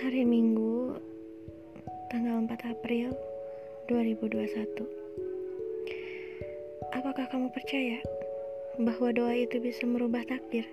Hari Minggu, tanggal 4 April 2021. Apakah kamu percaya bahwa doa itu bisa merubah takdir?